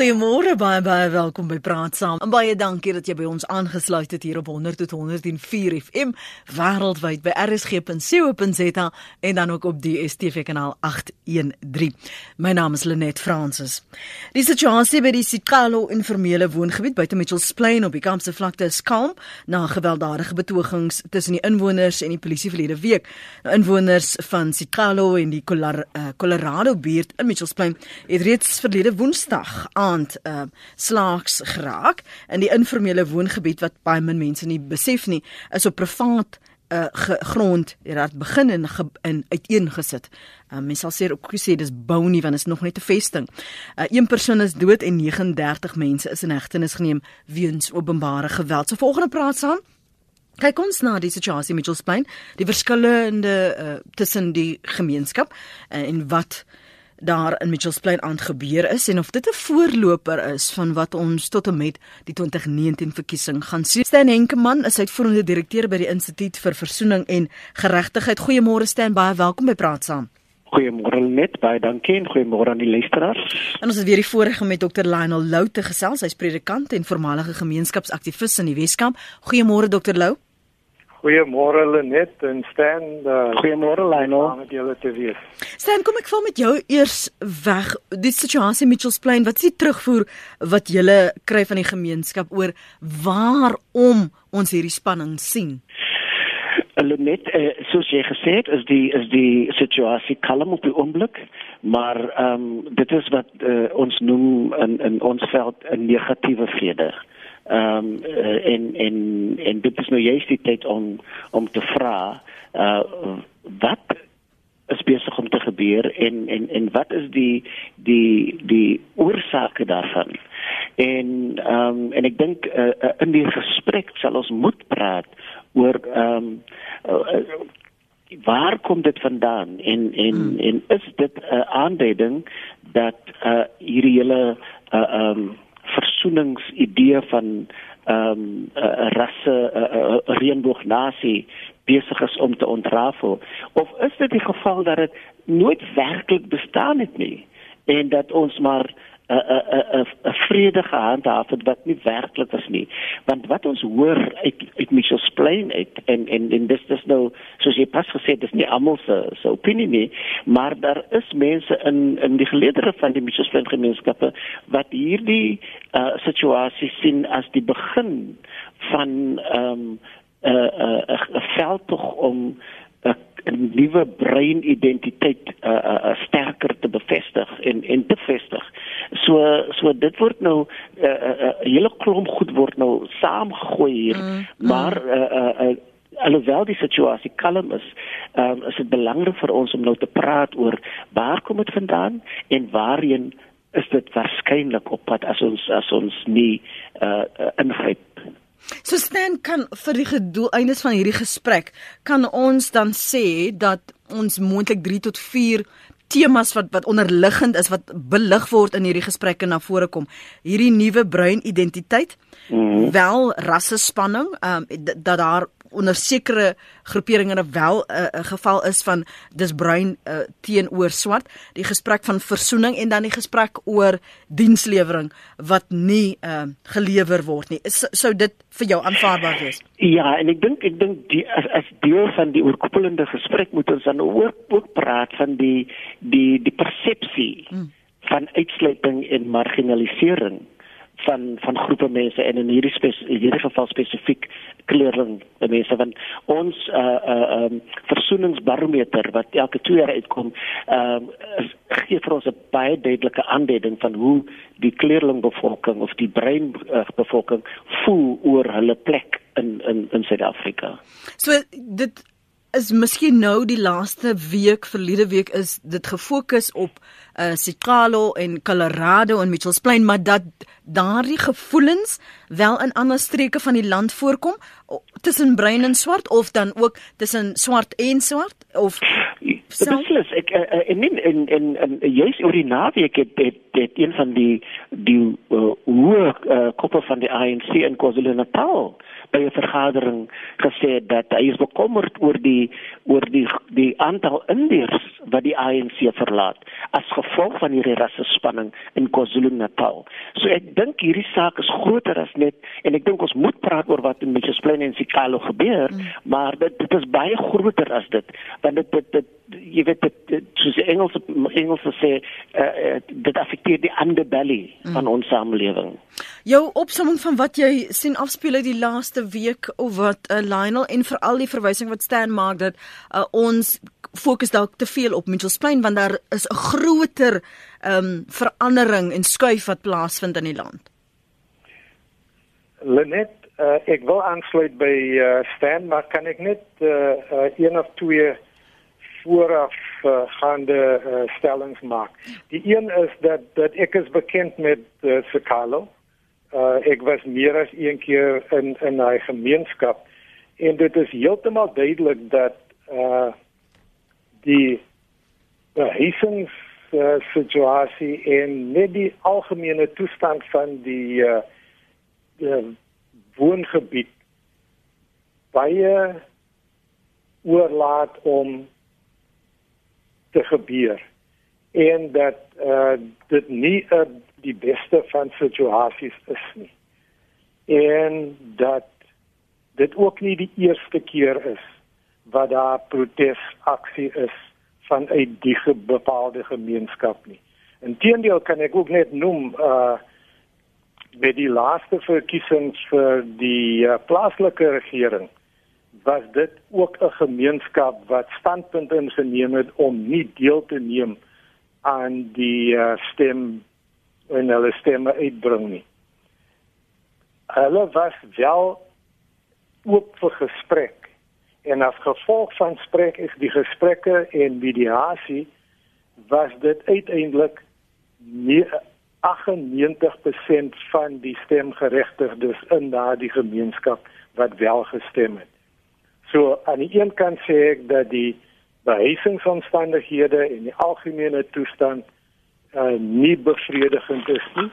Goeiemôre baie baie welkom by Praat Saam. En baie dankie dat jy by ons aangesluit het hier op 100 tot 104 FM wêreldwyd by rsg.co.za en dan ook op die STV kanaal 813. My naam is Lenet Fransis. Die situasie by die Sikalo informele woongebied buite Mitchells Plain op die Kaapse vlakte is kalm na gewelddadige betogings tussen die inwoners en die polisie verlede week. Nou inwoners van Sikalo en die eh, Colorado buurt in Mitchells Plain het reeds verlede Woensdag aand uh slaags geraak in die informele woongebied wat baie min mense nie besef nie is op privaat uh grond het begin in in uiteengesit. Uh, mens sal sê ook gesê dis bou nie want is nog net 'n vesting. Uh een persoon is dood en 39 mense is in hegtenis geneem weens openbare geweld. So volgende praat saam. Kyk ons na die situasie met Mitchells Plain, die verskillende uh tussen die gemeenskap uh, en wat daar in Mitchells Plain aangebeur is en of dit 'n voorloper is van wat ons tot en met die 2019 verkiesing gaan sien. Stan Henkemann is uitvoerende direkteur by die Instituut vir Versoening en Geregtigheid. Goeiemôre Stan, baie welkom by Praat Saam. Goeiemôre net, baie dankie en goeiemôre aan die luisteraars. En ons het weer die voorreg om met Dr. Lionel Lou te gesels. Hy's predikant en voormalige gemeenskapsaktivis in die Weskaap. Goeiemôre Dr. Lou. Goeiemôre Lenet en Stan. Uh, Goeiemôre Lionel. Om met julle te wees. Stan, kom ek val met jou eers weg. Die situasie Mitchells Plain, wat is die terugvoer wat julle kry van die gemeenskap oor waarom ons hierdie spanning sien? Lenet, uh, soos jy gesê het, is die is die situasie kalm op die oomblik, maar ehm um, dit is wat uh, ons noem in in ons veld 'n negatiewe vrede. Ehm um, uh, en en en dit is nou juist die tyd om om te vra uh wat is besig om te gebeur en en en wat is die die die oorsake daarvan? En ehm um, en ek dink uh, in die gesprek sal ons moet praat oor ehm um, uh, waar kom dit vandaan en en hmm. en is dit 'n uh, aanduiding dat uh hierdie hele uh ehm um, versoeningsidee van ehm um, uh, rasse uh, uh, reënboognasie besig is om te ontrafel? Of is dit die geval dat dit nooit werklik bestaan het nie en dat ons maar 'n 'n 'n 'n vredige handhaaf het wat nie werklik is nie. Want wat ons hoor uit uit Mitchell's Plain uit en en en dis dis nou soos jy pas gesê dis nie almal se se opinie nie, maar daar is mense in in die geleedere van die Mitchell's Plain gemeenskappe wat hierdie uh, situasie sien as die begin van ehm um, 'n uh, uh, 'n veldtog om 'n nuwe breinidentiteit uh, uh, uh, sterker te bevestig en en te vestig. So so dit word nou 'n uh, uh, uh, hele klomp goed word nou saamgegooi hier, mm, mm. maar uh, uh, uh, alhoewel die situasie kalm is, um, is dit belangrik vir ons om nou te praat oor waar kom dit vandaan en waarheen is dit waarskynlik op pad as ons as ons nie uh, uh, ingryp So Stan kan vir die gedoeleindes van hierdie gesprek kan ons dan sê dat ons moontlik 3 tot 4 temas wat wat onderliggend is wat belig word in hierdie gesprekke na vore kom. Hierdie nuwe bruin identiteit, mm -hmm. wel rasse spanning, ehm um, dat daar onder sekere groeperinge wel 'n uh, uh, geval is van dis bruin uh, teenoor swart. Die gesprek van versoening en dan die gesprek oor dienslewering wat nie uh, gelewer word nie. Is, sou dit vir jou aanvaarbaar wees? Ja en ek dink ek dink die as, as deel van die oorkoepelende gesprek moet ons dan ook ook praat van die die die persepsie hmm. van uitsluiting en marginalisering van van groepe mense en in hierdie spes, in hierdie geval spesifiek kleurling mense want ons uh uh um versoeningsbarometer wat elke 2 jaar uitkom um uh, gee vir ons 'n baie duidelike aanduiding van hoe die kleurlingbevolking of die brein uh, voel oor hulle plek in in in Suid-Afrika. So dit is miskien nou die laaste week verlede week is dit gefokus op uh Sikalo en Colorado en Mitchells Plain maar dat daardie gevoelens wel in ander streke van die land voorkom tussen bruin en swart of dan ook tussen swart en swart of beslis. Ek uh, en in in in, in juis oor die naweek het het, het een van die die uh, hoë uh, koppe van die ANC in KwaZulu-Natal by 'n vergadering gesê dat hy is bekommerd oor die oor die die aantal indiërs wat die ANC verlaat as gevolg van hierdie rassespanning in KwaZulu-Natal. So ek dink hierdie saak is groter as net en ek dink ons moet praat oor wat in Mitchells Plain en Sikalo gebeur, mm. maar dit dit is baie groter as dit want dit dit, dit jy weet dit, soos die Engels Engels sê uh, dit affekteer die underbelly mm. van ons samelewing. Jou opsomming van wat jy sien afspeel uit die laaste week of wat uh, Lionel en veral die verwysing wat Stan maak dat uh, ons fokus dalk te veel op Mitchells Plain want daar is 'n groter um, verandering en skuif wat plaasvind in die land. Lenet uh, ek wil aansluit by uh, Stan maar kan ek net uh, uh, een of twee vooraf uh, gaande uh, stellings maak. Die een is dat dat ek is bekend met uh, Sekalo. Uh, ek was meer as een keer in in 'n gemeenskap. En dit is heeltemal duidelik dat uh die behuisings uh, situasie en net die algemene toestand van die uh, die woongebied baie oorlaat om te gebeur. En dat uh, dit nie uh, die beste van situasies is nie en dat dit ook nie die eerste keer is wat daar protesaksie is vanuit die bepaalde gemeenskap nie. Inteendeel kan ek ook net noem uh met die laaste verkiesings vir die uh, plaaslike regering was dit ook 'n gemeenskap wat standpunt ingeneem het om nie deel te neem aan die uh, stem en hulle stemme uitbring nie. Hulle was wel oop vir gesprek en as gevolg van gesprek is die gesprekke en mediasie was dit uiteindelik nie 98% van die stemgeregtigdes in daardie gemeenskap wat wel gestem het. So aan die een kant sê ek dat die behuisingsomstandighede en die algemene toestand uh, nie bevredigend is nie.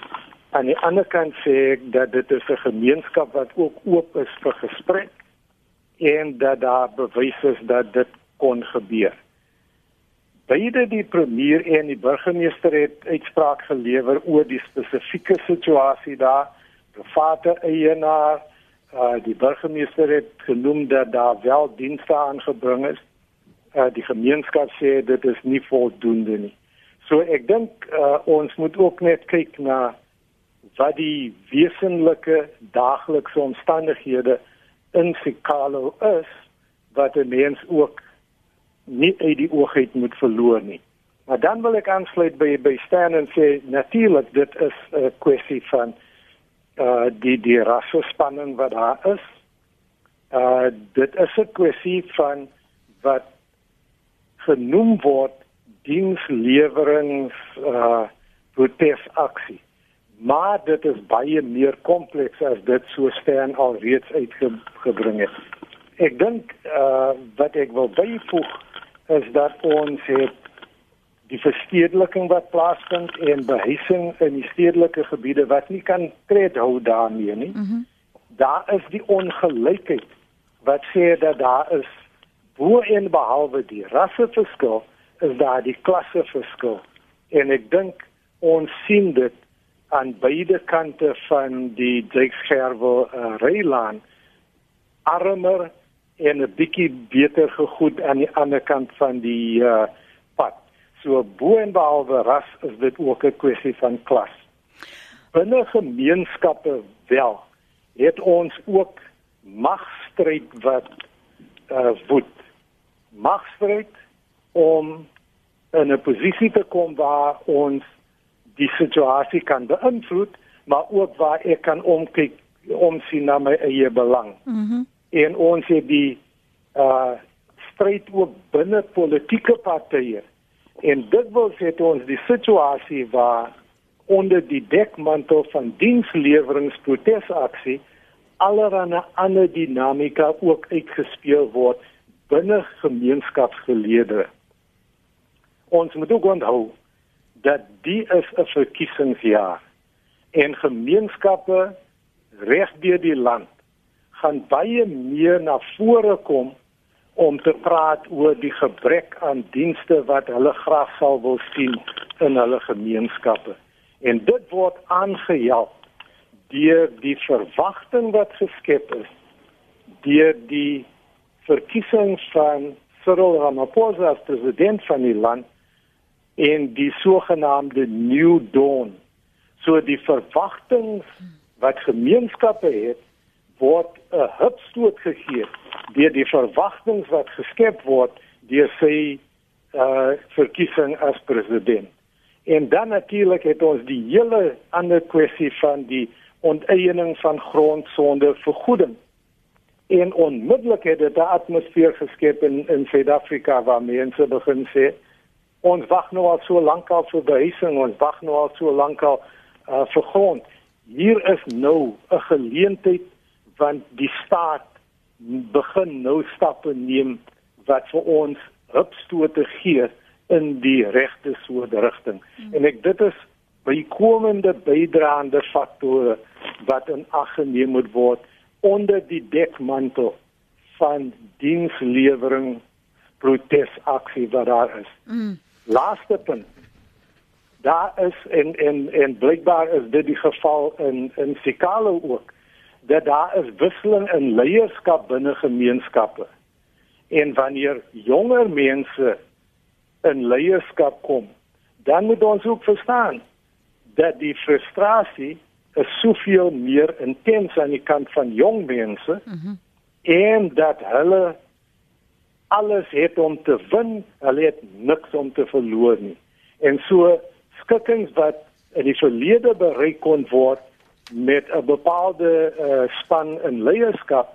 Aan die ander kant sê ek dat dit 'n gemeenskap wat ook oop is vir gesprek en dat daar bewys is dat dit kon gebeur. Beide die premier en die burgemeester het uitspraak gelewer oor die spesifieke situasie daar. Private eienaar Uh die burgemeester het genoem dat daar wel dienste aangebring is. Uh die gemeenskap sê dit is nie voldoende nie. So ek dink uh ons moet ook net kyk na wat die wesenlike daaglikse omstandighede in Sikalo is wat 'n mens ook nie uit die oog uit moet verloor nie. Maar dan wil ek aansluit by by Stan en sê natuurlik dit is 'n kwessie van uh die die rassespanning wat daar is. Uh dit is 'n kwessie van wat genoem word dienslewerings uh protesaksie. Maar dit is baie meer kompleks as dit so staan alreeds uitgebring het. Ek dink uh wat ek wil byvoeg is dat ons het die verstedeliking wat plaasvind en behuising in die stedelike gebiede wat nie kan tred hou daarmee nie. Mm -hmm. Daar is die ongelykheid wat sê dat daar is bo en behalwe die rasseverskil is daar die klasseverskil. En ek dink ons sien dit aan beide kante van die Drakeskerwe uh, reilaan armer en 'n bietjie beter gegoed aan die ander kant van die uh, So bo en behalwe ras is dit ook 'n kwessie van klas. Binne gemeenskappe wel het ons ook magstryd wat uh woed. Magstryd om in 'n posisie te kom waar ons die situasie kan beïnvloed, maar ook waar ek kan omkyk omsien na my eie belang. Mhm. Mm en ons het die uh stryd ook binne politieke partye En dit wil sê ons die situasie waar onder die dekmantel van diensleweringprotesaksie allerlei ander dinamika ook uitgespeel word binne gemeenskapsgelede. Ons moet ook onthou dat die is 'n verkiesingsjaar en gemeenskappe reg deur die land gaan baie meer na vore kom om te praat oor die gebrek aan dienste wat hulle graag sal wil sien in hulle gemeenskappe. En dit word aangehelp deur die verwagting wat geskep is deur die verkiesing van Cyril Ramaphosa as president van die land en die sogenaamde New Dawn. So die verwagtinge wat gemeenskappe het word 'n hupstoot gegee deur die verwagtinge wat geskep word deur sy uh verkiesing as president. En dan natuurlik het ons die hele ander kwessie van die onteiening van grond sonder vergoeding. En onmiddellik het dit 'n atmosfeer geskep in in Suid-Afrika waar mense begin sê ons wag nou al so lank al vir behuising, ons wag nou al so lank al uh, vir grond. Hier is nou 'n geleentheid want die staat begin nou stappe neem wat vir ons hupstote gee in die regte soort rigting. Hmm. En ek dit is bykomende bydraende faktore wat in ag geneem moet word onder die dekmantel van dienslewering protesaksie wat daar is. Hmm. Laaste punt. Daar is en en en blykbaar is dit die geval in in Sikalo ook dat daar is wisseling in leierskap binne gemeenskappe. En wanneer jonger mense in leierskap kom, dan moet ons ook verstaan dat die frustrasie is soveel meer intens aan die kant van jong mense mm -hmm. en dat hulle alles het om te wen, hulle het niks om te verloor nie. En so skikkings wat in die verlede bereik kon word met 'n bepaalde uh, span in leierskap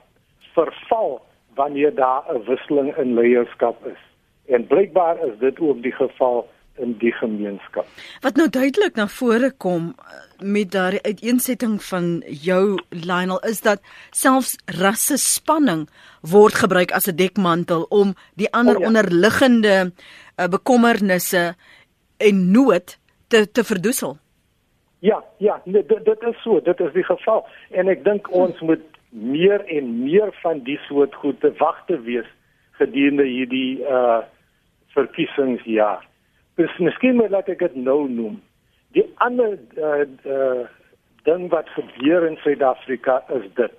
verval wanneer daar 'n wisseling in leierskap is. En blykbaar is dit ook die geval in die gemeenskap. Wat nou duidelik na vore kom eh, met daardie uiteensetting van jou Lionel is dat selfs rasse spanning word gebruik as 'n dekmantel om die ander oh, ja. onderliggende uh, bekommernisse en nood te te verdoesel. Ja, ja, nee, dit dit is so, dit is die geval en ek dink ons moet meer en meer van die soort goed te wagte wees gedurende hierdie uh verkiesingsjaar. Dis miskien moet laat ek dit nou noem. Die ander uh, uh ding wat gebeur in Suid-Afrika is dit.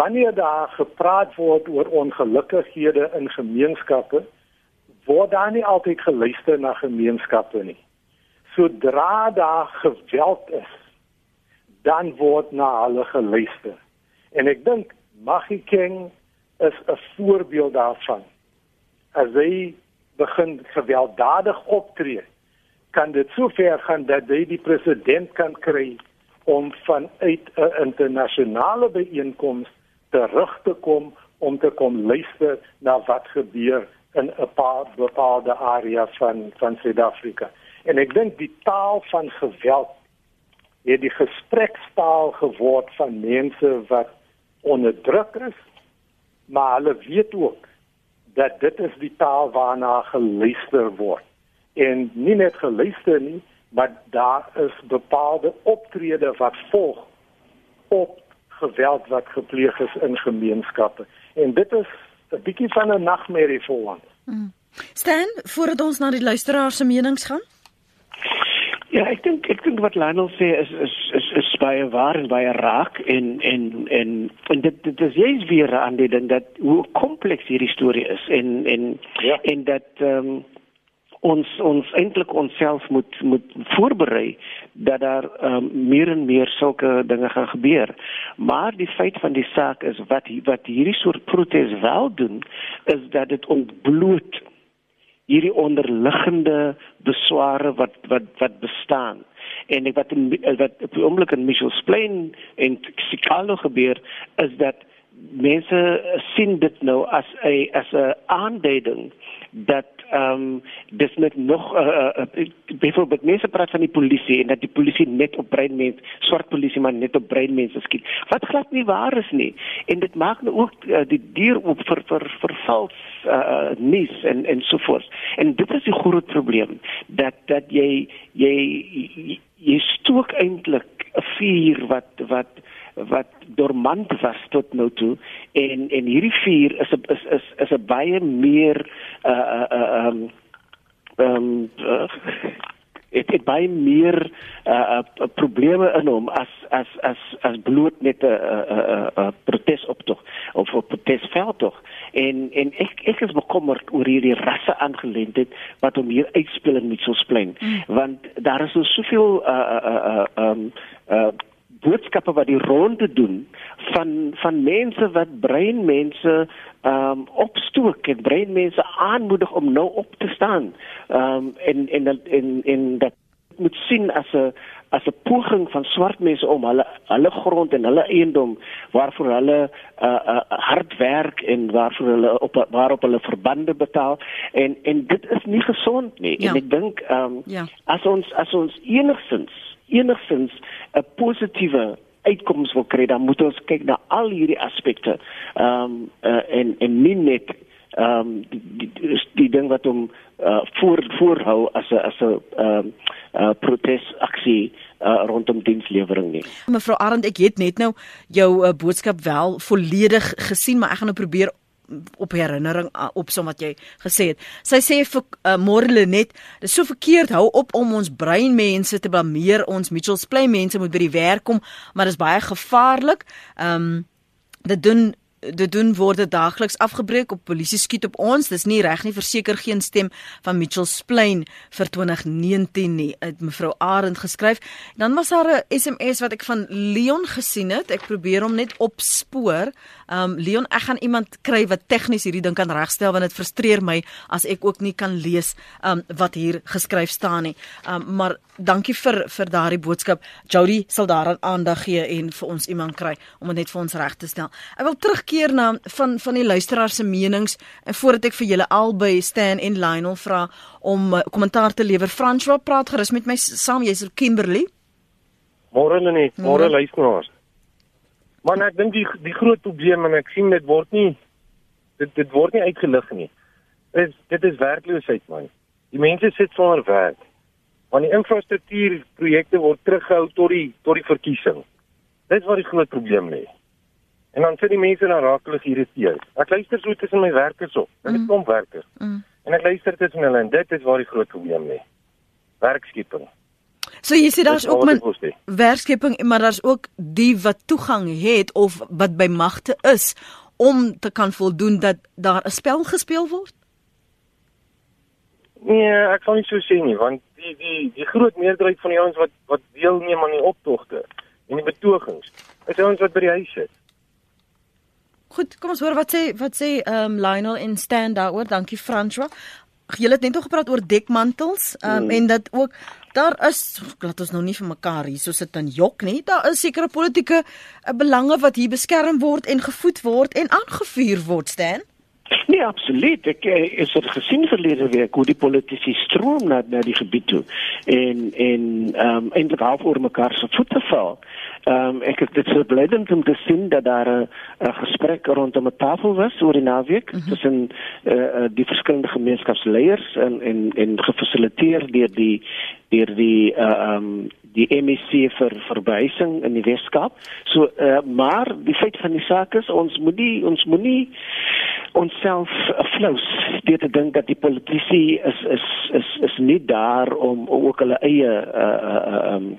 Wanneer daar gepraat word oor ongelukkighede in gemeenskappe, word daar nie altyd geluister na gemeenskappe nie sodra daar geweld is, dan word na hulle geluister. En ek dink Maggie King is 'n voorbeeld daarvan. As hy begin gewelddadig optree, kan dit sover gaan dat hy die president kan kry om vanuit 'n internasionale byeenkoms terug te kom om te kom luister na wat gebeur in 'n paar bepaalde areas van van Suid-Afrika. En ek dink die taal van geweld het die gesprekstaal geword van mense wat onderdruk is, maar hulle weet ook dat dit is die taal waarna geluister word. En nie net geluister nie, maar daar is bepaalde optrede wat volg op geweld wat gepleeg is in gemeenskappe. En dit is 'n bietjie van 'n nagmerrie vir ons. Hmm. Stan, voordat ons na die luisteraars se menings gaan, Ja, ek dink ek dink wat Lionel sê is is is is baie waar en baie raak en en en en dit dit is jy's weer aan die ding dat hoe kompleks hierdie storie is en en ja. en dat ehm um, ons ons eintlik onsself moet moet voorberei dat daar um, meer en meer sulke dinge gaan gebeur. Maar die feit van die saak is wat wat hierdie soort protes wel doen is dat dit ontbloot hierdie onderliggende besware wat wat wat bestaan. En wat in, wat op die oomblik in Mitchells Plain en Sikalo gebeur is dat mense sien dit nou as 'n as 'n aanduiding dat ehm um, dis net nog uh, uh, byvoorbeeld mense praat van die polisie en dat die polisie net op brein mense swart polisie maar net op brein mense skiet. Wat glad nie waar is nie. En dit maak nou ook uh, die dier op vir vir vir vals uh, nuus en en so voort en dit is die groot probleem dat dat jy jy jy stook eintlik 'n vuur wat wat wat dormant was tot nou toe. En en hierdie vuur is is is is 'n baie meer uh uh um um uh, dit het baie meer uh, uh, probleme in hom as as as as bloot net 'n 'n 'n protesoptog of 'n protesveldtog en en ek ek is bekommerd oor hierdie rasse aangeleentheid wat hom hier uitspeel in Mitchellsplein mm. want daar is so soveel uh uh uh um uh boodskappe wat die ronde doen van van mense wat breinmense ehm um, opstook en breinmense aanmoedig om nou op te staan. Ehm um, en en en en dat moet sien as 'n as 'n poging van swart mense om hulle hulle grond en hulle eiendom waarvoor hulle uh, uh hard werk en waarvoor hulle op waarop hulle verbande betaal en en dit is nie gesond nie. Ja. En ek dink ehm um, ja. as ons as ons enigsins enigsins 'n positiewe uitkoms wil kry, dan moet ons kyk na al hierdie aspekte. Ehm um, uh, en en nie net ehm um, die, die die ding wat hom uh, voor voorhou as 'n as 'n ehm um, uh, protesaksie uh, rondom dienslewering nie. Mevrou Arend, ek het net nou jou uh, boodskap wel volledig gesien, maar ek gaan nou probeer op herinnering uh, opsom wat jy gesê het. Sy sê vir uh, Morlenet, dis so verkeerd hou op om ons breinmense te blameer. Ons Mitchells Plain mense moet by die werk kom, maar dis baie gevaarlik. Ehm um, dit doen dit doen word daagliks afgebreek op polisie skiet op ons dis nie reg nie verseker geen stem van Mitchells Plain vir 2019 nie het mevrou Arend geskryf dan was daar 'n SMS wat ek van Leon gesien het ek probeer hom net opspoor um Leon ek gaan iemand kry wat tegnies hierdie ding kan regstel want dit frustreer my as ek ook nie kan lees um wat hier geskryf staan nie um maar dankie vir vir daardie boodskap Jody sal daaraan aandag gee en vir ons iemand kry om dit net vir ons reg te stel ek wil terug terugkeer na van van die luisteraars se menings en voordat ek vir julle albei Stan en Lionel vra om uh, kommentaar te lewer. François praat gerus met my saam. Jy's Kimberley. Môre net, môre luisteraars. Maar ek dink die die groot probleem en ek sien dit word nie dit dit word nie uitgelig nie. Is dit is werkloosheid man. Die mense sit sonder werk. Want die infrastruktuurprojekte word teruggehou tot die tot die verkiesing. Dit is waar die groot probleem lê. En dan sit die mense dan raak hulle geïrriteerd. Ek luister so tussen my werkers op. Dit is kom werkers. Mm. En ek luister tussen hulle en dit is waar die groot probleem lê. Werkskeping. So jy sê daar's ook min werkskeping, maar daar's ook die wat toegang het of wat by magte is om te kan voldoen dat daar 'n spel gespeel word. Nee, ek kan nie so sê nie, want die die die groot meerderheid van die ouens wat wat deelneem aan die optogte en die betogings, is ouens wat by die huis sit. Goed, kom ons hoor wat sê wat sê ehm um, Lionel in stand daaroor. Dankie François. Julle het net nog gepraat oor dekmantels um, mm. en dat ook daar is laat ons nou nie vir mekaar hier so sit en jok nie. Daar is sekere politieke uh, belange wat hier beskerm word en gevoed word en aangevuur word, Stan. Nee, absoluut. Ek eh, is het gesien verlede week hoe die politici stroom na na die gebied toe en en ehm um, eintlik half oor mekaar se voete val. Ehm um, ek het dit so blydend om te sien dat daar 'n gesprek rondom 'n tafel was oor die naweek mm -hmm. tussen eh uh, die verskillende gemeenskapsleiers en en en gefasiliteer deur die deur die eh, ehm uh, um, die MEC vir verwysing in die Weskaap. So uh, maar die feit van die saak is ons moet nie ons moenie onsself flous deur te dink dat die politici is is is is nie daar om ook hulle eie uh uh um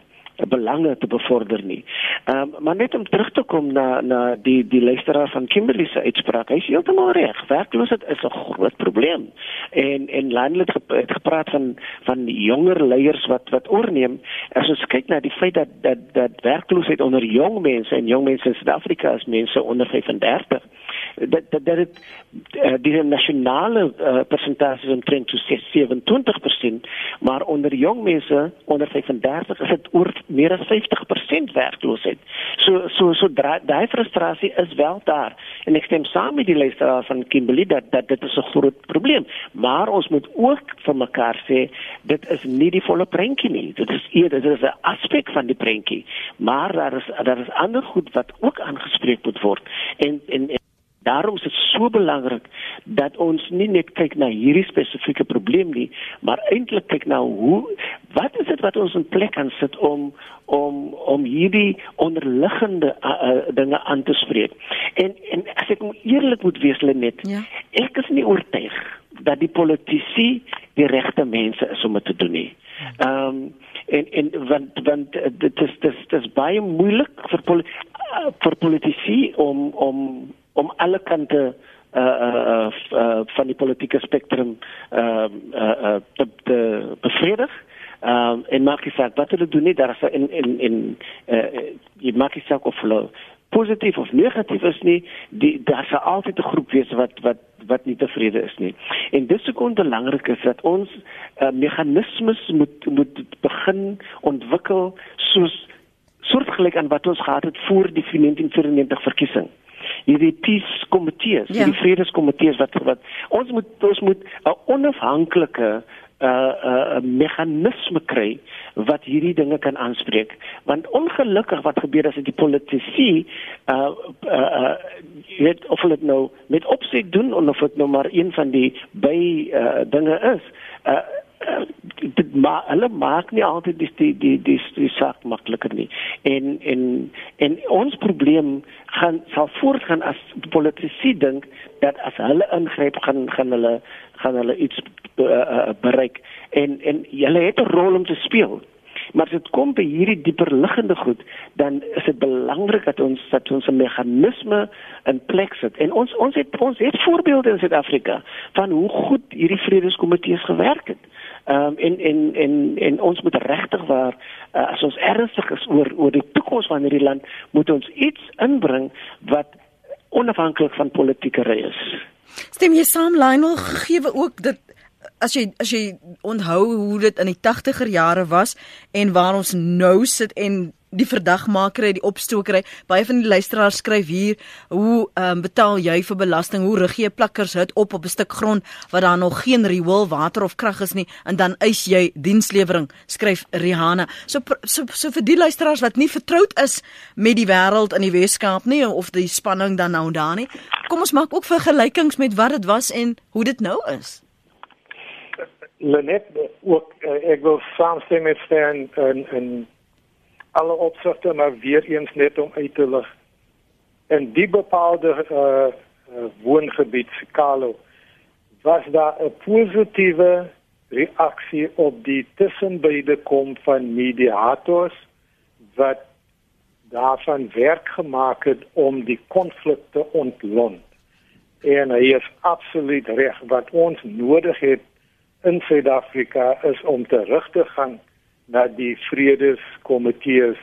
belange te bevorder nie. Ehm um, maar net om terug te kom na na die die luisteraar van Kimberley se uitspraak. Hy is heeltemal reg. Werkloosheid is 'n groot probleem. En en landelik het gepraat van van jonger leiers wat wat oorneem. As ons kyk na die feit dat dat dat werkloosheid onder jong mense en jong mense in Suid-Afrika is mense onder 35 dat dat dat het uh, die nasionale uh, persentasie omtrent so 27%, maar onder jong mense onder 35 is dit oor meer as 50% werkloosheid. So so so daai frustrasie is wel daar en ek stem saam met die luisteraar van Kimberley dat dat dit is 'n groot probleem, maar ons moet ook vir mekaar sê dit is nie die volle prentjie nie. Dit is eerder dit is 'n aspek van die prentjie, maar daar is daar is ander goed wat ook aangespreek moet word en en, en Daarom is dit so belangrik dat ons nie net kyk na hierdie spesifieke probleem nie, maar eintlik kyk na hoe wat is dit wat ons in plek kan sit om om om hierdie onderliggende uh, uh, dinge aan te spreek. En en as ek eerlik moet wees net, ja. ek is nie oortuig dat die politici die regte mense is om dit te doen nie. Ehm um, en en want want dit is dit is, baie moeilik vir poli uh, vir politici om om om alle kante uh uh, uh van die politieke spektrum uh, uh, uh te, te bevredig. Ehm um, en maak jy saak wat hulle doen nie daar is in in in uh jy maak jy saak of hulle positief of negatief is nie, die daar sal altyd 'n groep wees wat wat wat nie tevrede is nie. En dis ook belangrik is dat ons uh, meganismes moet moet begin ontwikkel soos soortgelyk aan wat ons gehad het voor die 1994 verkiesing hierdie peace komitees, ja. hierdie vredeskomitees wat wat ons moet ons moet 'n onafhanklike uh, 'n uh, meganisme kry wat hierdie dinge kan aanspreek want ongelukkig wat gebeur as die politici uh uh, uh weet of hulle dit nou met opsig doen of dit nou maar een van die by uh dinge is uh uh, dit maar hulle maak nie altyd die die die die, die saak makliker nie. En en en ons probleem gaan sal voortgaan as politici dink dat as hulle ingryp gaan gaan hulle gaan hulle iets uh, bereik en en hulle het 'n rol om te speel. Maar as dit kom by hierdie dieper liggende goed, dan is dit belangrik dat ons dat ons 'n meganisme in plek sit. En ons ons het ons het voorbeelde in Suid-Afrika van hoe goed hierdie vredeskomitees gewerk het. Ehm um, en en en en ons moet regtig waar uh, as ons ernstig is oor oor die toekoms van hierdie land, moet ons iets inbring wat onafhanklik van politieke ry is. Stem jy saam Lionel gee ook dit as jy as jy onthou hoe dit in die 80er jare was en waar ons nou sit en die verdagmaker die opstokery baie van die luisteraars skryf hier hoe ehm um, betaal jy vir belasting? Hoe rig jy plakkers hut op op 'n stuk grond wat daar nog geen riool water of krag is nie? En dan eis jy dienslewering skryf Rihanna. So so so vir die luisteraars wat nie vertroud is met die wêreld in die Weskaap nie of die spanning dan nou daar nie kom ons maak ook vergelykings met wat dit was en hoe dit nou is. Lenet ook uh, ek wil saamstem met Stan en en alle opsigte maar weer eens net om uit te lig. In die bepaalde uh, woongebied Sikalo was daar 'n positiewe reaksie op die tussenbeide kom van mediators wat daarvan werk gemaak het om die konflik te ontlont. En hy is absoluut reg wat ons nodig het in Suid-Afrika is om terug te gaan na die vredeskomitees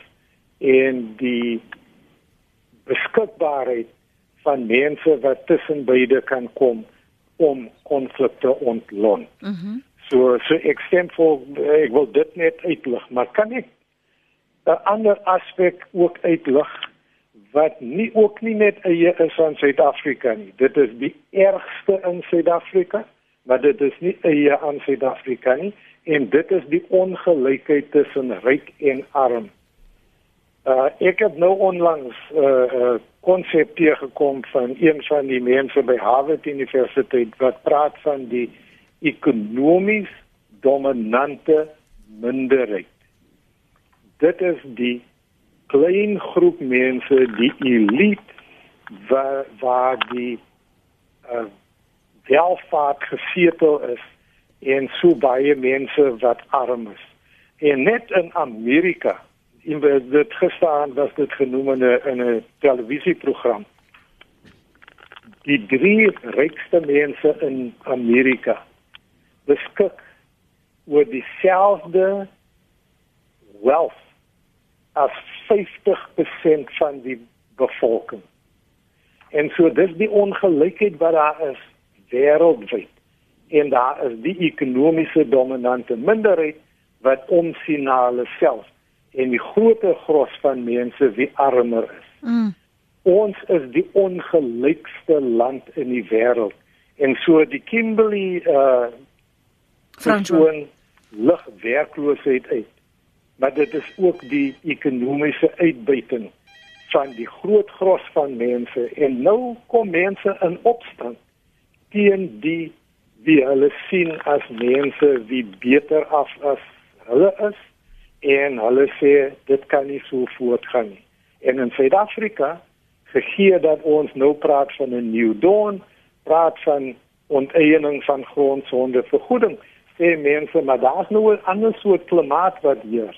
en die beskikbaarheid van mense wat tussen beide kan kom om konflikte ontlont. Mhm. Mm so so ek stem vir ek wil dit net uitlig, maar kan ek 'n ander aspek ook uitlig wat nie ook nie net eie is van Suid-Afrika nie. Dit is die ergste in Suid-Afrika maar dit is nie eie aan Suid-Afrika nie en dit is die ongelykheid tussen ryk en arm. Uh ek het nou onlangs 'n uh, uh, konsep hier gekom van een van die mense by Harvard Universiteit wat praat van die ekonomies dominante minderheid. Dit is die klein groep mense, die elite waar waar die uh, welvaart gesetel is en so baie mense wat arm is. En net in Amerika, in dit gestaan was dit genoem in 'n in 'n televisieprogram. Die drie rykste mense in Amerika beskik oor dieselfde wealth as 50% van die bevolking. En so dis die ongelykheid wat daar is wêreldwyd en daar is die ekonomiese dominante minderheid wat omsien na hulle self en die groter gros van mense wie armer is. Mm. Ons is die ongelykste land in die wêreld en so die Kimberley uh Fransoon lig werkloosheid uit. Maar dit is ook die ekonomiese uitbuiting van die groot gros van mense en nou kom mense in opstand teen die wie hulle sien as mense wie beter af as hulle is en hulle sê dit kan nie so voortgaan nie. En in Suid-Afrika gegee dat ons nou praat van 'n new dawn, praat van onteiening van grondsonde vergoeding, sê mense maar daar's nou 'n ander soort klimaat wat hier.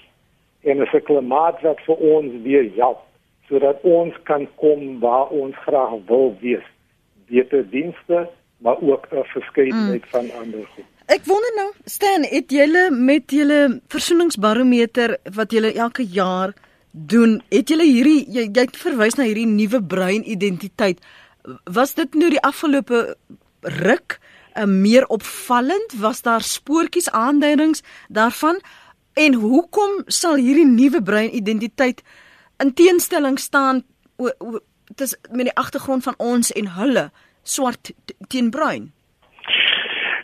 En 'n klimaat wat vir ons weer help sodat ons kan kom waar ons graag wil wees. Beter dienste, maar ook 'n verskeidenheid mm. van ander goed. Ek wonder nou, Stan, het julle met julle versoeningsbarometer wat julle elke jaar doen, het julle hierdie jy, jy het verwys na hierdie nuwe brein identiteit. Was dit nou die afgelope ruk 'n uh, meer opvallend? Was daar spoortjies aanduidings daarvan? En hoekom sal hierdie nuwe brein identiteit in teenstelling staan dit is met die agtergrond van ons en hulle swart teen bruin.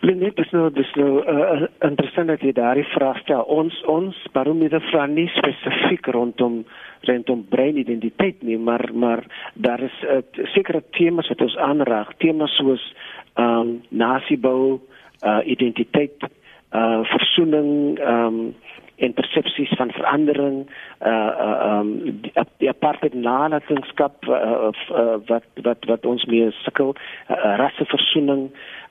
Lenet, dis nou dis nou uh, interessant dat jy daardie vraag stel. Ons ons barometer vra nie spesifiek rondom rondom brein identiteit nie, maar maar daar is uh, sekere temas wat ons aanraak, temas soos ehm um, nasiebou, uh, identiteit, uh, versoening, ehm um, en persepsies van verandering uh uh um die, die aparte nalatenskap uh, uh, wat wat wat ons mee sukkel uh, rasseversoening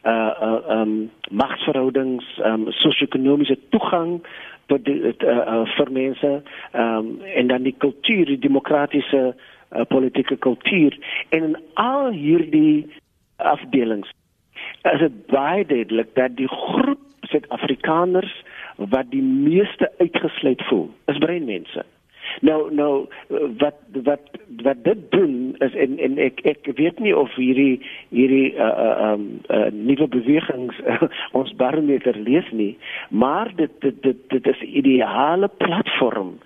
uh uh um magsverhoudings um sosio-ekonomiese toegang tot die uh, uh, vir mense um en dan die kultuur die demokratiese uh, politieke kultuur en in al hierdie afdelings is dit baie duidelik dat die groep Suid-Afrikaners wat die meeste uitgesluit voel is breinmense. Nou nou wat wat wat dit doen is en en ek ek weet nie of hierdie hierdie uh uh um uh, nuwe bewegings uh, ons barometer lees nie, maar dit dit dit, dit is 'n ideale platform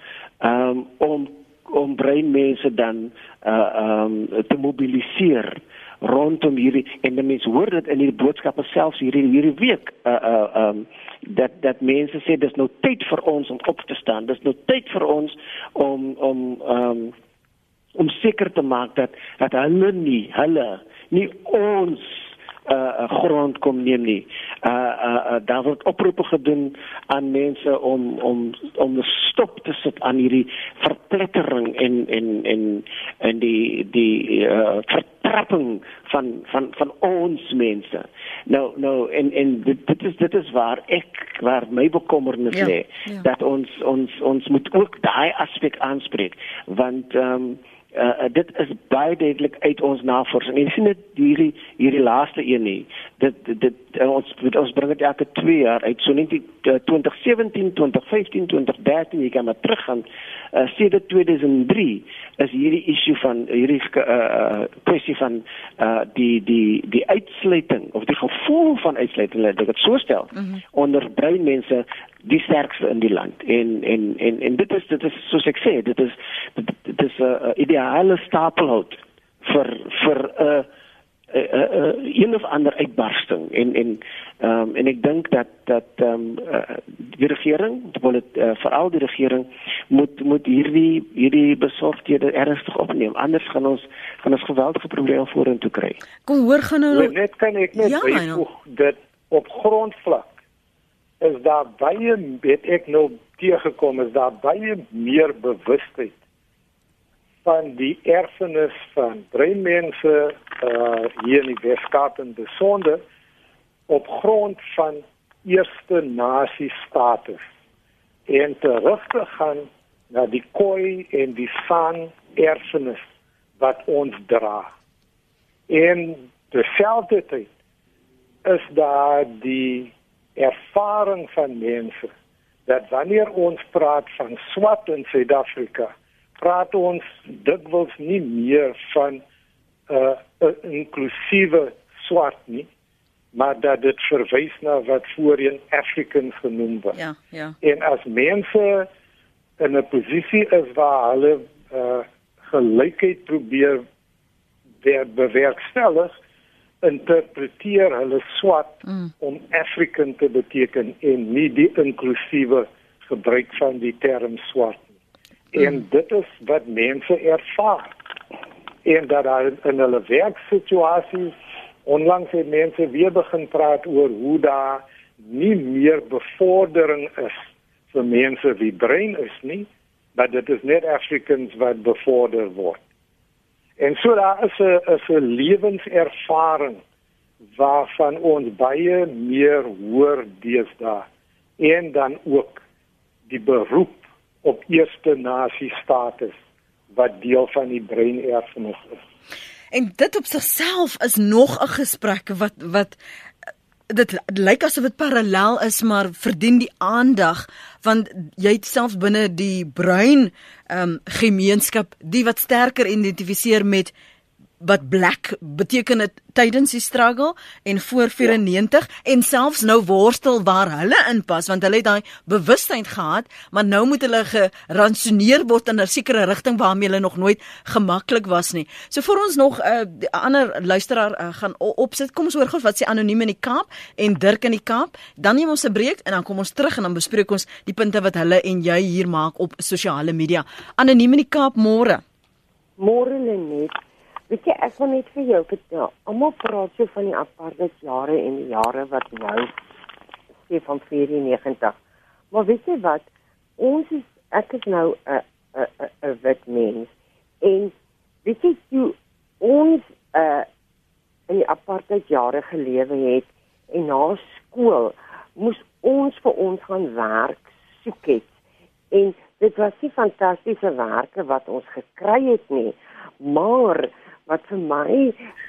um om om breinmense dan uh um te mobiliseer rondom hierdie en die mense hoor dit in hierdie boodskappe selfs hierdie hierdie week uh uh um dat dat mense sê dis nou tyd vir ons om op te staan. Dis nou tyd vir ons om om um, om seker te maak dat dat hulle nie hulle nie ons uh grond kom neem nie. Uh uh, uh daar word oproepe gedoen aan mense om om om 'n stop te sit aan hierdie verplettering en en en en die die uh vertrapping van van van ons mense. Nou nou en en dit, dit is dit is waar ek waar my bekommernis ja, lê ja. dat ons ons ons moet ook daai aspek aanspreek want ehm um, uh, dit is baie duidelik uit ons navorsing. En sien dit hierdie hierdie laaste een nie. Dit dit uh, ons ons bring dit elke 2 jaar uit. So net die uh, 2017, 2015, 2013, jy kan maar teruggaan. Uh, sedert 2003 is hierdie issue van hierdie uh kwessie van uh die die die uitsluiting of die gevoel van uitsluiting, laat ek dit so stel. Mm -hmm. onder brein mense die sterkste in die land en en en en dit is dit is soos ek sê dit is dit is 'n uh, ideale stapelhout vir vir 'n uh, 'n uh, uh, een of ander uitbarsting en en um, en ek dink dat dat um, uh, die regering wil dit uh, veral die regering moet moet hierdie hierdie besorgdhede ernstig opneem anders gaan ons gaan ons geweldige probleme vorentoe kry. Kom hoor gaan nou net kan ek net ja, byvoeg dat op grondvlak is daar baie weet ek nou teëgekom is daar baie meer bewustheid van die erfenis van breinmense uh hier in die Weskaap en besonder op grond van eerste nasie status en terug te gaan na die koi en die san erfenis wat ons dra. En terselfdertyd is daar die ervaring van mense dat wanneer ons praat van swart in Suid-Afrika, praat ons dikwels nie meer van 'n uh, 'n inklusiewe swart nie, maar dat dit verwys na wat voorheen African genoem word. Ja, ja. En as mense in 'n posisie is waar hulle uh, gelykheid probeer bewerkstellig, interpreteer hulle swart mm. om African te beteken en nie die inklusiewe gebruik van die term swart nie. Mm. En dit is wat mense ervaar. en dat daar in hulle werksituasies onlangs het mense weer begin praat oor hoe daar nie meer bevordering is vir mense wie brein is nie, maar dit is net Africans wat bevorder word. En so daar is 'n 'n lewenservaring waarvan ons baie meer hoor deesdae en dan ook die beroep op eerste nasie status wat deel van die breinerfenis is. En dit op sigself is nog 'n gesprek wat wat dit lyk asof dit parallel is maar verdien die aandag want jy selfs binne die bruin ehm um, gemeenskap die wat sterker identifiseer met wat black beteken dit tydens die struggle en voor 94 ja. en selfs nou worstel waar hulle inpas want hulle het daai bewustheid gehad maar nou moet hulle geransoneer word in 'n sekere rigting waarmee hulle nog nooit gemaklik was nie. So vir ons nog 'n uh, ander luisteraar uh, gaan opsit. Kom ons hoor gou wat sê anoniem in die Kaap en Dirk in die Kaap. Dan neem ons 'n breek en dan kom ons terug en dan bespreek ons die punte wat hulle en jy hier maak op sosiale media. Anoniem in die Kaap môre. Môre net Weet jy, ek wil net vir jou vertel. Almal praat so van die apartheid jare en die jare wat nou sê van 94. Maar weet jy wat? Ons is ek is nou 'n 'n 'n wit mens en weet jy hoe ons uh in die apartheid jare gelewe het en na skool moes ons vir ons gaan werk soek het. En dit was nie fantastiese werke wat ons gekry het nie, maar wat vir my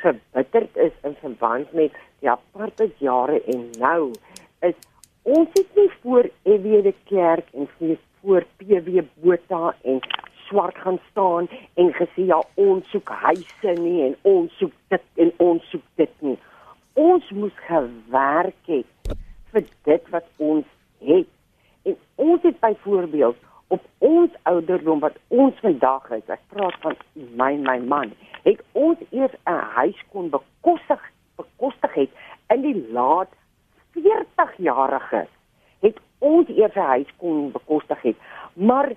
verbitterd is in verband met die apartheid jare en nou is ons het nie voor EW de Klerk en voor PW Botha en swart gaan staan en gesê ja ons soek huise nie en ons soek dit en ons soek dit nie. Ons moes gewerk het vir dit wat ons het. En ons het byvoorbeeld op ons ouderdom wat ons vandag is, ek praat van my my man, het ons eers 'n huis kon bekostig bekostig het in die laat 40 jarige het ons eers 'n huis kon bekostig het. Maar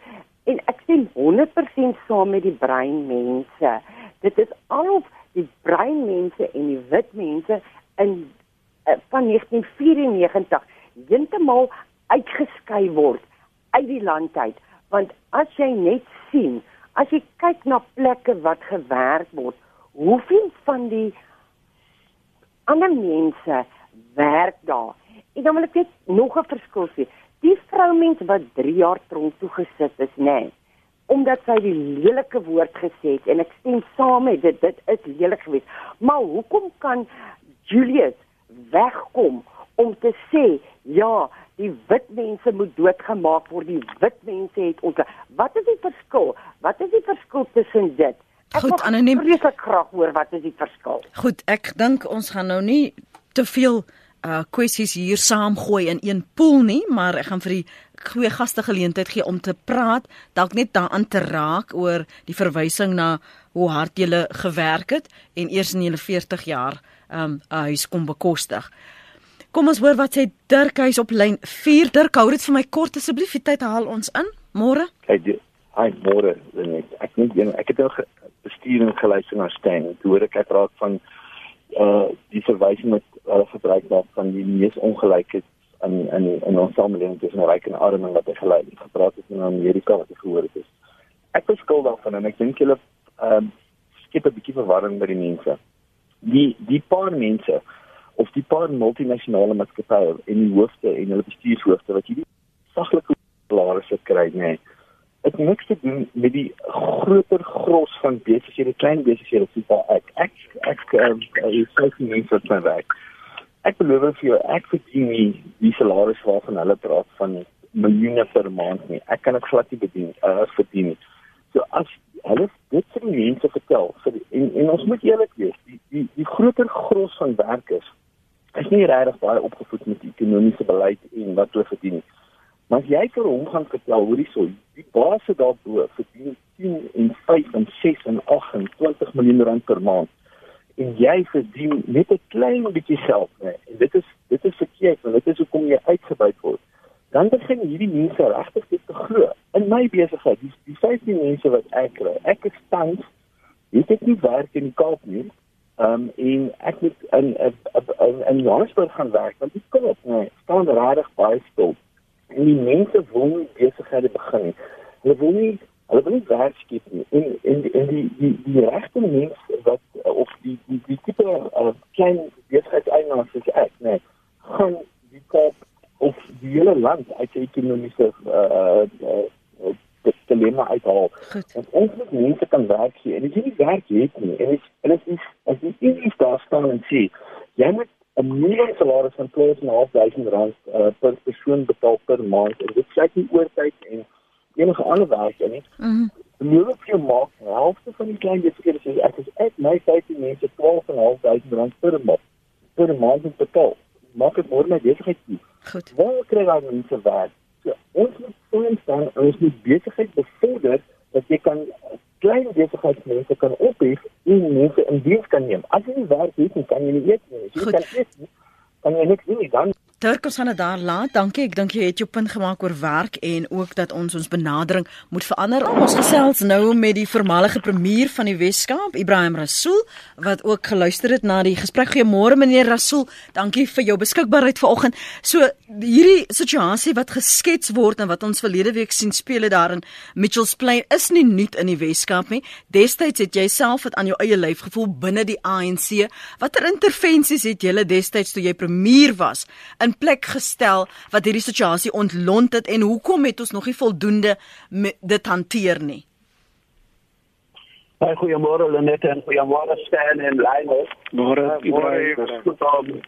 en ek sien 100% saam met die brein mense. Dit is al die brein mense en die wit mense in uh, van 1994 heeltemal uitgeskei word uit die land uit. Want as jy net sien as jy kyk na plekke wat gewerk word hoeveel van die ander mense werk daar. En dan wil ek net nog 'n verskil sê. Die vroumens wat 3 jaar tronk toe gesit is nê nee, omdat sy die lelike woord gesê het en ek stem saam met dit dit is lelik geweest. Maar hoekom kan Julius wegkom om te sê ja die wit mense moet doodgemaak word. Die wit mense het ons Wat is die verskil? Wat is die verskil tussen dit? Ek Goed, anoniem. Wil graag hoor wat is die verskil? Goed, ek dink ons gaan nou nie te veel uh kwessies hier saamgooi in een pool nie, maar ek gaan vir die goeie gaste geleentheid gee om te praat, dalk net daaraan te raak oor die verwysing na hoe hard jy gewerk het en eers in julle 40 jaar um 'n huis kom bekostig. Kom ons hoor wat sê Dirk hy's op lyn 4. Dirk, hou dit vir my kort asseblief. Die tyd haal ons in. Môre. Kyk, hy môre. Ek dink ek het nou bestuur en geluister na Stan. Toe hoor ek hy praat van uh die verwysing met hulle gebruik daar van die mees ongelykheid in in in ons samelewing tussen ryk en arm en wat hy gelei het. Gepraat het in Amerika wat hy gehoor het. Ek verskil daarvan en ek dink julle ehm um, skep 'n bietjie verwarring by die mense. Die die paar mense of die paar multinasjonale maatskappye en die hoofde en hulle bestuurshoofde wat hierdie saglike salarisse kry nê nee, dit niks te doen met die groter gros van besighede klein besighede soos ek ek ek is selfs nie vir my werk. Ek beloof vir jou ek verdien nie die salaris waarvan hulle praat van miljoene per maand nie. Ek kan dit glad nie bedien uh, verdien nie. So as hulle dit die mense vertel vir die, en en ons moet eerlik wees die die die groter gros van werkers is nie regtig baie opgevoed met ekonomiese beleid en wat hulle verdien nie. Maar as jy vir hom gaan vertel hoe die so die baas daarbo verdien 10 en 5 en 6 en 8 en 20 miljoen rand per maand en jy verdien net 'n klein bietjie geld, nee. En dit is dit is verkeerd, want dit is hoekom jy uitgebuit word. Dan begin hierdie mense regtig dit te glo. In my besigheid, die, die 15 mense wat ek kry, ek is tans Ek het nie werk in die Kaap nie. Ehm um, en ek moet in in in Johannesburg gaan werk want die Kaap nee, staan regtig baie stil. En die mense wil nie besighede begin nie. Hulle wil nie hulle wil nie werk skep nie. En en en die die, die regte mense wat of die die die tipe uh, klein besigheidseienaars soos ek, nee, gaan die Kaap of die hele land uit die ekonomiese uh, uh, dilemma uithaal. En ons moet mense kan werk gee. En as jy nie werk het nie, en as en as jy as jy iets daar staan en sê, jy moet 'n minimum salaris van 12.500 rand uh, per persoon betaal per maand en dit sê jy oortyd en enige ander werk nie. Mhm. Die minimum maak helfte van die klein besighede sê ek is ek my 15 mense 12.500 rand per maand per maand betaal. Maak dit môre my besigheid toe. Goed. Waar kry jy mense werk? So, ons sien staan ons moet besigheid bevorder dat jy kan klein besigheidsmense kan ophef en mense in diens kan neem. As jy nie werk het nie, kan jy nie eet nie. Jy kan eet nie. Kan jy niks doen nie dan Turk ons gaan dit daar laat. Dankie. Ek dink jy het jou punt gemaak oor werk en ook dat ons ons benadering moet verander. Ons gesels nou met die voormalige premier van die Wes-Kaap, Ibrahim Rasool, wat ook geluister het na die gesprek. Goeiemôre meneer Rasool. Dankie vir jou beskikbaarheid vanoggend. So hierdie situasie wat geskets word en wat ons verlede week sien speel daar in Mitchells Plain is nie nuut in die Wes-Kaap nie. Destyds het jy self dit aan jou eie lyf gevoel binne die ANC. Watter intervensies het jy destyds toe jy premier was? In plek gestel wat hierdie situasie ontlont het en hoekom het ons nog nie voldoende dit hanteer nie? Hey, goeiemôre Lenet en goeiemôre Stan en Lynus. Môre Ibrahim.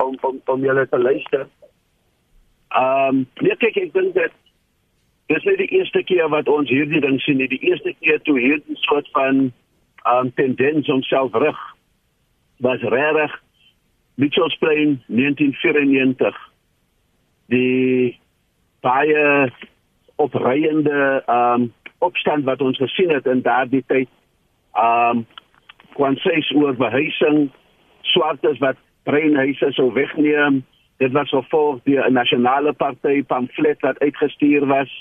Om om om julle te luister. Ehm, um, nee kyk ek dink dat dis nie die eerste keer wat ons hierdie ding sien nie. Die eerste keer toe hierdie soort van ehm um, tendens homself rig was regtig Mitchells Plain 1994 die baie opreiende um opstand wat ons gesien het in daardie tyd um kwam sies oor behuising swartes wat breinhuise sou wegneem. Dit was gevolg die nasionale party pamflet wat uitgestuur was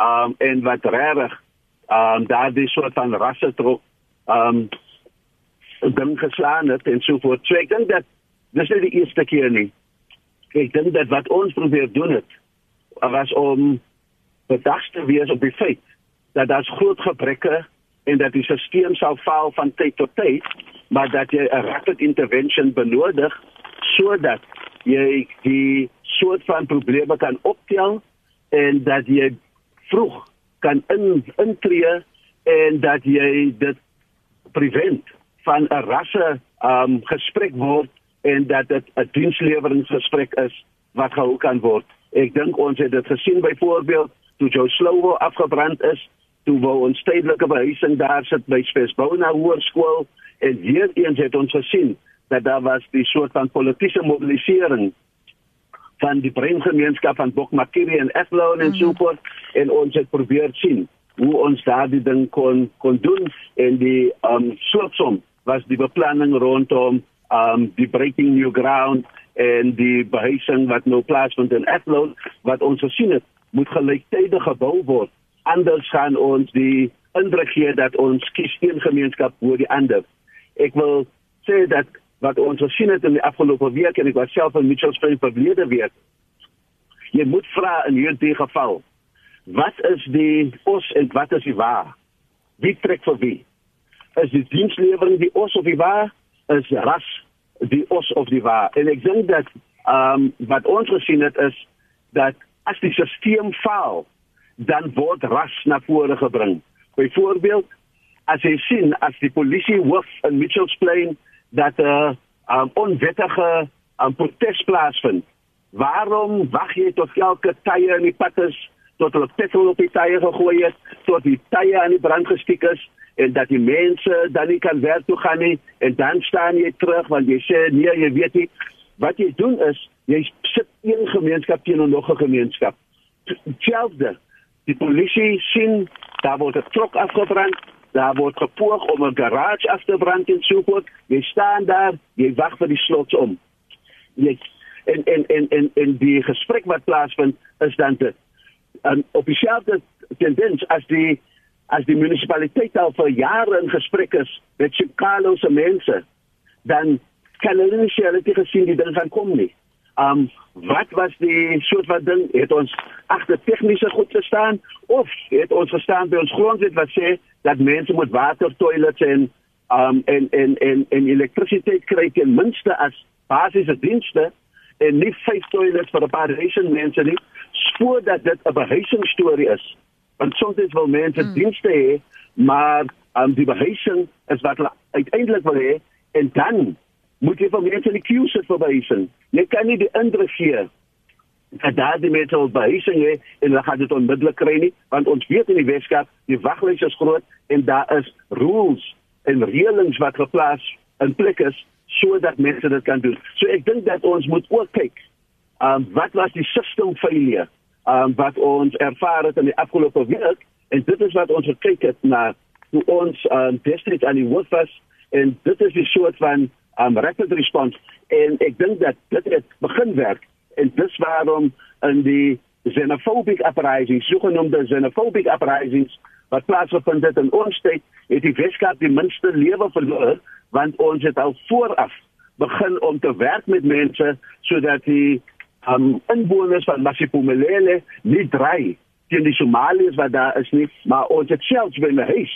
um en wat regtig um daardie soort van rasse trok um ding geslaan het en so voort. So ek dink dat dis nie die eerste keer nie. Ek dink dat wat ons probeer doen het was om bedags te wees op die feit dat daar's groot gebreke en dat die stelsel sal faal van tyd tot tyd, maar dat jy 'n rapid intervention benodig sodat jy die soort van probleme kan optel en dat jy vroeg kan in intree en dat jy dit prevent van 'n rasse um gesprek word en dat dit 'n diensleweringsgesprek is wat gehou kan word. Ek dink ons het dit gesien byvoorbeeld toe Joe Slowo afgebrand is, toe wou ons tydelike behuising daar sit by Spesbona Hoërskool en weer eens het ons gesien dat daar was die soort van politieke mobilisering van die breingemeenskap van Bokmakiri en Athlone en mm. so voort en ons het probeer sien hoe ons daardie ding kon kon doen. En die um soortsom was die beplanning rondom um die breaking new ground en die behuising wat nou plaasvind in Athlone wat ons gesien het moet gelyktydig gebou word. Anders gaan ons die indruk gee dat ons kies een gemeenskap voor die ander ek wil sê dat wat ons gesien het in die afgelope week en ek was self in Mitchells Plain verlede week jy moet vra in hierdie geval wat is die os en wat is die wa wie trek vir wie is die dienslewering die os of die wa is ras die os of die wa. En ek dink dat ehm um, wat ons gesien het is dat as die stelsel faal, dan word ras na vore gebring. Byvoorbeeld, as jy sien as die polisie hoof in Mitchells Plain dat 'n uh, um, onwettige um, protes plaasvind. Waarom wag jy tot elke tye in die pad is tot hulle petrol op die tye gegooi het, tot die tye aan die brand gestiek is? en dat die mense dan nie kan werk toe gaan nie en dan staan jy terug want jy sê nee jy weet nie wat jy doen is jy sit een gemeenskap teenoor nog 'n gemeenskap selfde die polisie sien daar word 'n trok afgebrand daar word gepoog om 'n garage af te brand en so voort. Jy staan daar jy wag vir die slot om. Jy en en en en en die gesprek wat plaasvind is dan dit. Op dieselfde tendens as die as die munisipaliteit al vir jare in gesprek is met Chicago se mense, dan kan hulle nie sê hulle het gesien die ding gaan kom nie. Um wat was die soort van ding het ons agter tegniese goed gestaan of het ons gestaan by ons grondwet wat sê dat mense moet water, toilets en um en en en en elektrisiteit kry ten minste as basiese dienste en nie vyf toilets vir 'n paar reisen mense nie voordat dit 'n behuisingsstorie is. Want soms wil mense hmm. dienste hê, maar um die behuising is wat hulle uiteindelik wil hê en dan moet jy vir mense in die queue sit vir behuising. Jy kan nie die indruk gee dat daar die mense wil behuising hê en hulle gaan dit onmiddellik kry nie, want ons weet in die Weskaap die waglys is groot en daar is rules en reëlings wat geplaas in plek is sodat mense dit kan doen. So ek dink dat ons moet ook kyk, um wat was die system failure um wat ons ervaar het in die afgelope week en dit is wat ons gekyk het na hoe ons um district aan die hoof was en dit is die soort van um rapid response en ek dink dat dit het begin werk. En dis waarom in die xenophobic uprisings, sogenaamde xenophobic uprisings wat plaasgevind het in ons tyd, het die Weskaap die minste lewe verloor want ons het al vooraf begin om te werk met mense sodat die um, inwoners van Masipumelele nie dry teen die Somaliërs wat daar is nie, maar ons het selfs by my huis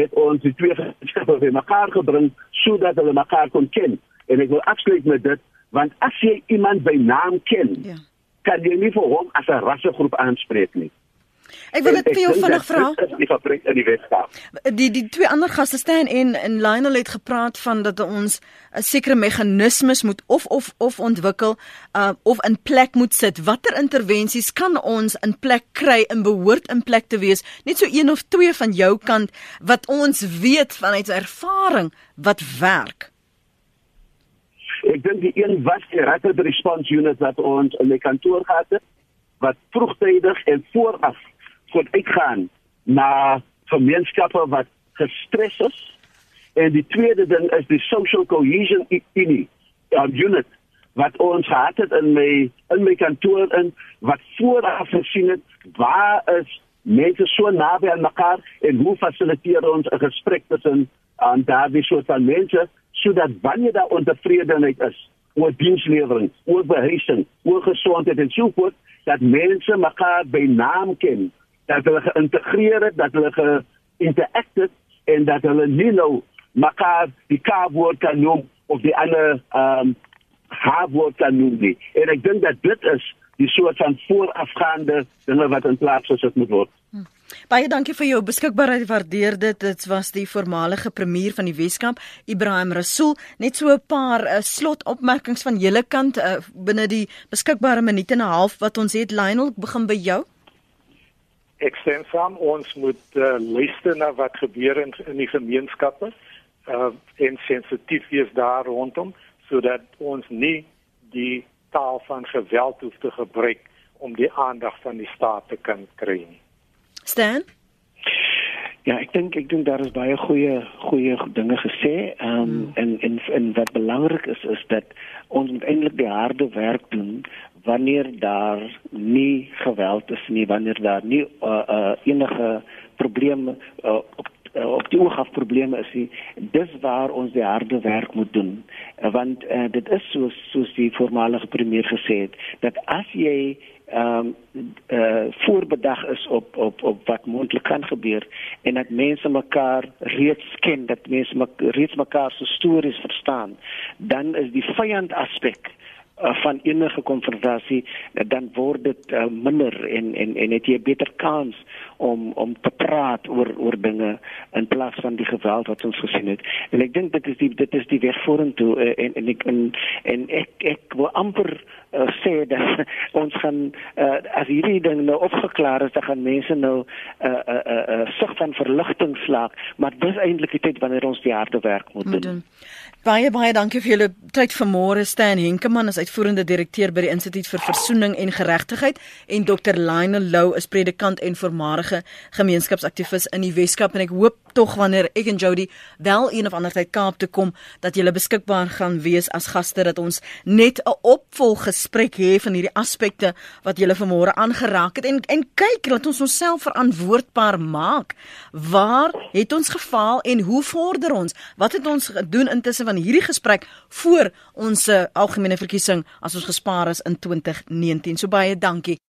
het ons die twee gemeenskappe by mekaar gebring sodat hulle mekaar kon ken. En ek wil afsluit met dit want as jy iemand by naam ken, ja. kan jy nie vir hom as 'n rassegroep aanspreek nie. Ek wil dit vir jou vinnig vra. Die fabriek in die Weskaap. Die die twee ander gaste staan en en Lionel het gepraat van dat ons 'n sekere meganismes moet of of of ontwikkel uh of in plek moet sit. Watter intervensies kan ons in plek kry in behoort in plek te wees? Net so een of twee van jou kant wat ons weet vanuit ervaring wat werk. Ek dink die een was die rapid response unit wat ons in die kantoor gehad het wat vroegtydig en vooraf kon uitgaan na gemeenskappe wat gestres is. En die tweede ding is die social cohesion unit, um, unit wat ons gehad het in my in my kantoor in wat vooraf gesien het waar is mense so naby aan mekaar en hoe fasiliteer ons 'n gesprek tussen aan daardie soort van mense sodat wanneer daar ontevredenheid is oor dienslewering, oor behuising, oor gesondheid en so voort dat mense mekaar by naam ken dat hulle geïntegreer het, dat hulle geïnteract het en dat hulle nie nou mekaar die K-woord kan noem of die ander ehm um, H-woord kan noem nie. En ek dink dat dit is die soort van voorafgaande dinge wat in plaas gesit moet word. Hm. Baie dankie vir jou beskikbaarheid. Waardeer dit. Dit was die voormalige premier van die Weskaap, Ibrahim Rasool. Net so 'n paar uh, slotopmerkings van julle kant uh, binne die beskikbare minute en 'n half wat ons het. Lionel, begin by jou ek sê saam ons moet uh, luister na wat gebeur in, in die gemeenskappe uh, en sensitief wees daar rondom sodat ons nie die taal van geweld hoef te gebruik om die aandag van die staat te kan kry nie. Stan? Ja, ek dink ek dink daar is baie goeie goeie dinge gesê. Ehm um, hmm. en en en wat belangrik is is dat ons eintlik die harde werk doen wanneer daar nie geweld is nie, wanneer daar nie uh, uh, enige probleme uh, op uh, op die oog af probleme is nie, dis waar ons die harde werk moet doen. Uh, want uh, dit is so soos die voormalige premier gesê het dat as jy ehm um, uh, voorbedag is op op op wat moontlik kan gebeur en dat mense mekaar reeds ken, dat mense mekaar, reeds mekaar se stories verstaan, dan is die vyand aspek uh, van enige konfrontasie uh, dan word dit uh, minder en en en het jy 'n beter kans om om te praat oor oor dinge in plaas van die geweld wat ons gesien het. En ek dink dit is die dit is die weg vorentoe uh, en en ek en, en ek ek wil amper uh, sê dat ons gaan uh, as hierdie ding nou opgeklaar is, dan gaan mense nou 'n uh, 'n uh, 'n uh, uh, sig van verligting slaag, maar dis eintlik die tyd wanneer ons die harde werk moet doen. Moet doen. Baie baie dankie vir julle tyd vanmôre Stan Henkemann is uitvoerende direkteur by die Instituut vir Versoening en Geregtigheid en Dr Lionel Lou is predikant en voormalige gemeenskapsaktivis in die Weskaap en ek hoop tog wanneer ek en Jody wel een of ander tyd Kaap toe kom dat jy beskikbaar gaan wees as gaste dat ons net 'n opvolggesprek hê van hierdie aspekte wat jy vanmôre aangeraak het en en kyk dat ons onsself verantwoordbaar maak. Waar het ons gefaal en hoe vorder ons? Wat het ons gedoen intussen van hierdie gesprek voor ons algemene verkiesing as ons gespaar is in 2019? So baie dankie.